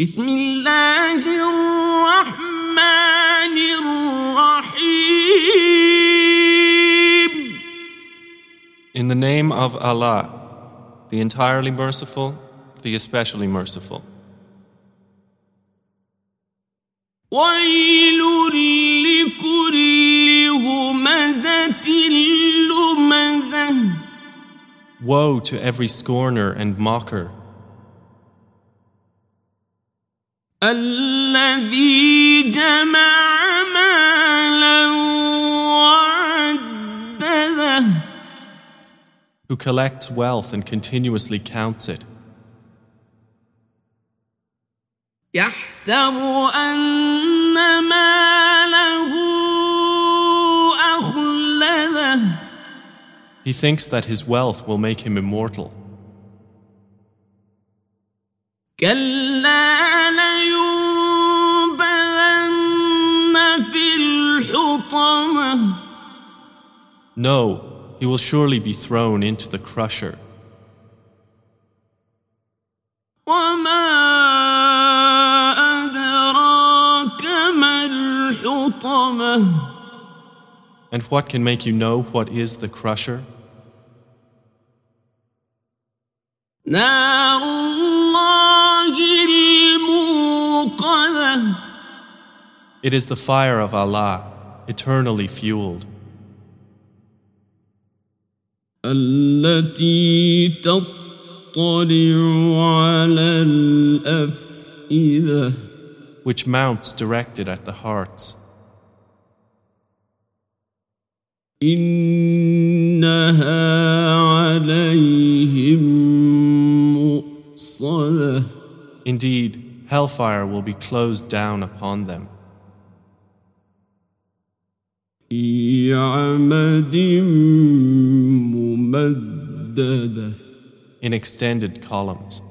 بسم الله الرحمن الرحيم In the name of Allah, the entirely merciful, the especially merciful. ويل لكل همزة لمزة Woe to every scorner and mocker, الذي جمع مالا وعدده who collects wealth and continuously counts it, يحسب أن ماله أخلده he thinks that his wealth will make him immortal. كلا No, he will surely be thrown into the crusher. And what can make you know what is the crusher? It is the fire of Allah eternally fueled. Which mounts directed at the hearts. Indeed, hellfire will be closed down upon them. في عمد ممدده in extended columns.